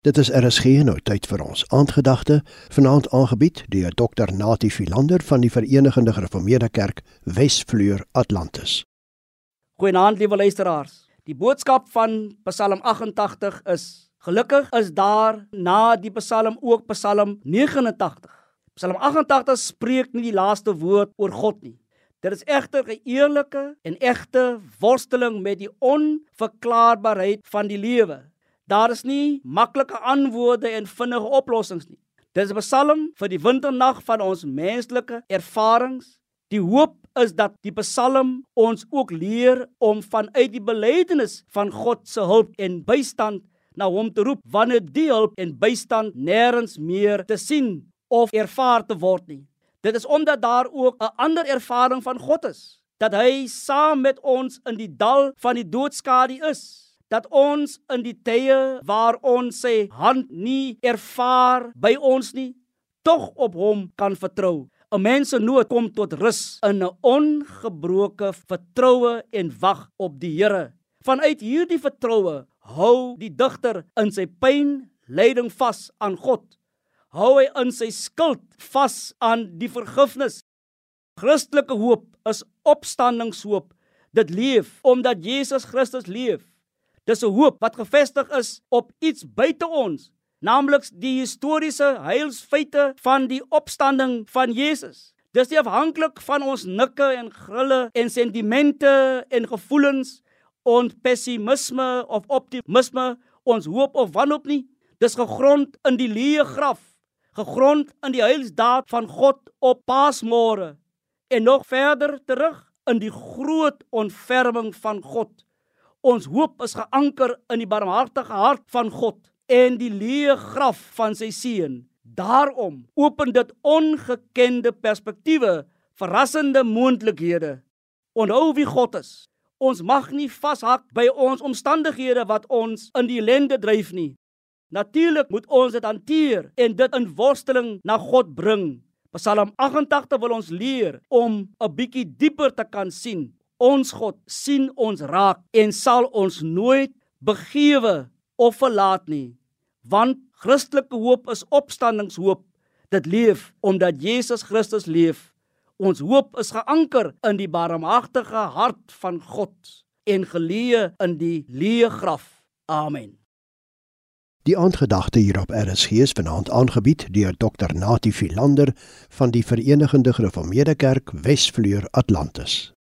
Dit is RSG nou tyd vir ons aandgedagte vanaand aangebied deur Dr Natie Philander van die Verenigde Gereformeerde Kerk Wesvleur Atlantis. Goeienaand liewe luisteraars. Die boodskap van Psalm 88 is: Gelukkig is daar na die Psalm ook Psalm 89. Psalm 88 spreek nie die laaste woord oor God nie. Dit is egter 'n eerlike en egte worsteling met die onverklaarbaarheid van die lewe Daar is nie maklike antwoorde en vinnige oplossings nie. Dis 'n psalm vir die winternag van ons menslike ervarings. Die hoop is dat die psalm ons ook leer om vanuit die belydenis van God se hulp en bystand na hom te roep wanneer die hulp en bystand nêrens meer te sien of ervaar te word nie. Dit is omdat daar ook 'n ander ervaring van God is, dat hy saam met ons in die dal van die doodskade is dat ons in die tye waar ons sê hand nie ervaar by ons nie, tog op hom kan vertrou. 'n Mens se nood kom tot rus in 'n ongebroke vertroue en wag op die Here. Vanuit hierdie vertroue hou die digter in sy pyn lyding vas aan God. Hou hy in sy skuld vas aan die vergifnis. Christelike hoop is opstandingshoop. Dit leef omdat Jesus Christus leef. Dis 'n hoop wat gefestig is op iets buite ons, naamlik die historiese heilsfeite van die opstanding van Jesus. Dis nie afhanklik van ons nikke en grille en sentimente en gevoelens en pessimisme of optimisme, ons hoop of wanhoop nie. Dis gegrond in die leë graf, gegrond in die heilsdaad van God op Paasmôre en nog verder terug in die groot ontferming van God Ons hoop is geanker in die barmhartige hart van God en die leë graf van sy seun. Daarom open dit ongekende perspektiewe, verrassende moontlikhede. Onthou wie God is. Ons mag nie vashak by ons omstandighede wat ons in die ellende dryf nie. Natuurlik moet ons dit hanteer en dit in worsteling na God bring. Psalm 88 wil ons leer om 'n bietjie dieper te kan sien Ons God sien ons raak en sal ons nooit begewe of verlaat nie. Want Christelike hoop is opstandingshoop. Dit leef omdat Jesus Christus leef. Ons hoop is geanker in die barmhartige hart van God en geleë in die leë graf. Amen. Die aandgedagte hier op RSG is vanaand aangebied deur Dr Natie Philander van die Verenigde Gereformeerde Kerk Wesvleur Atlantis.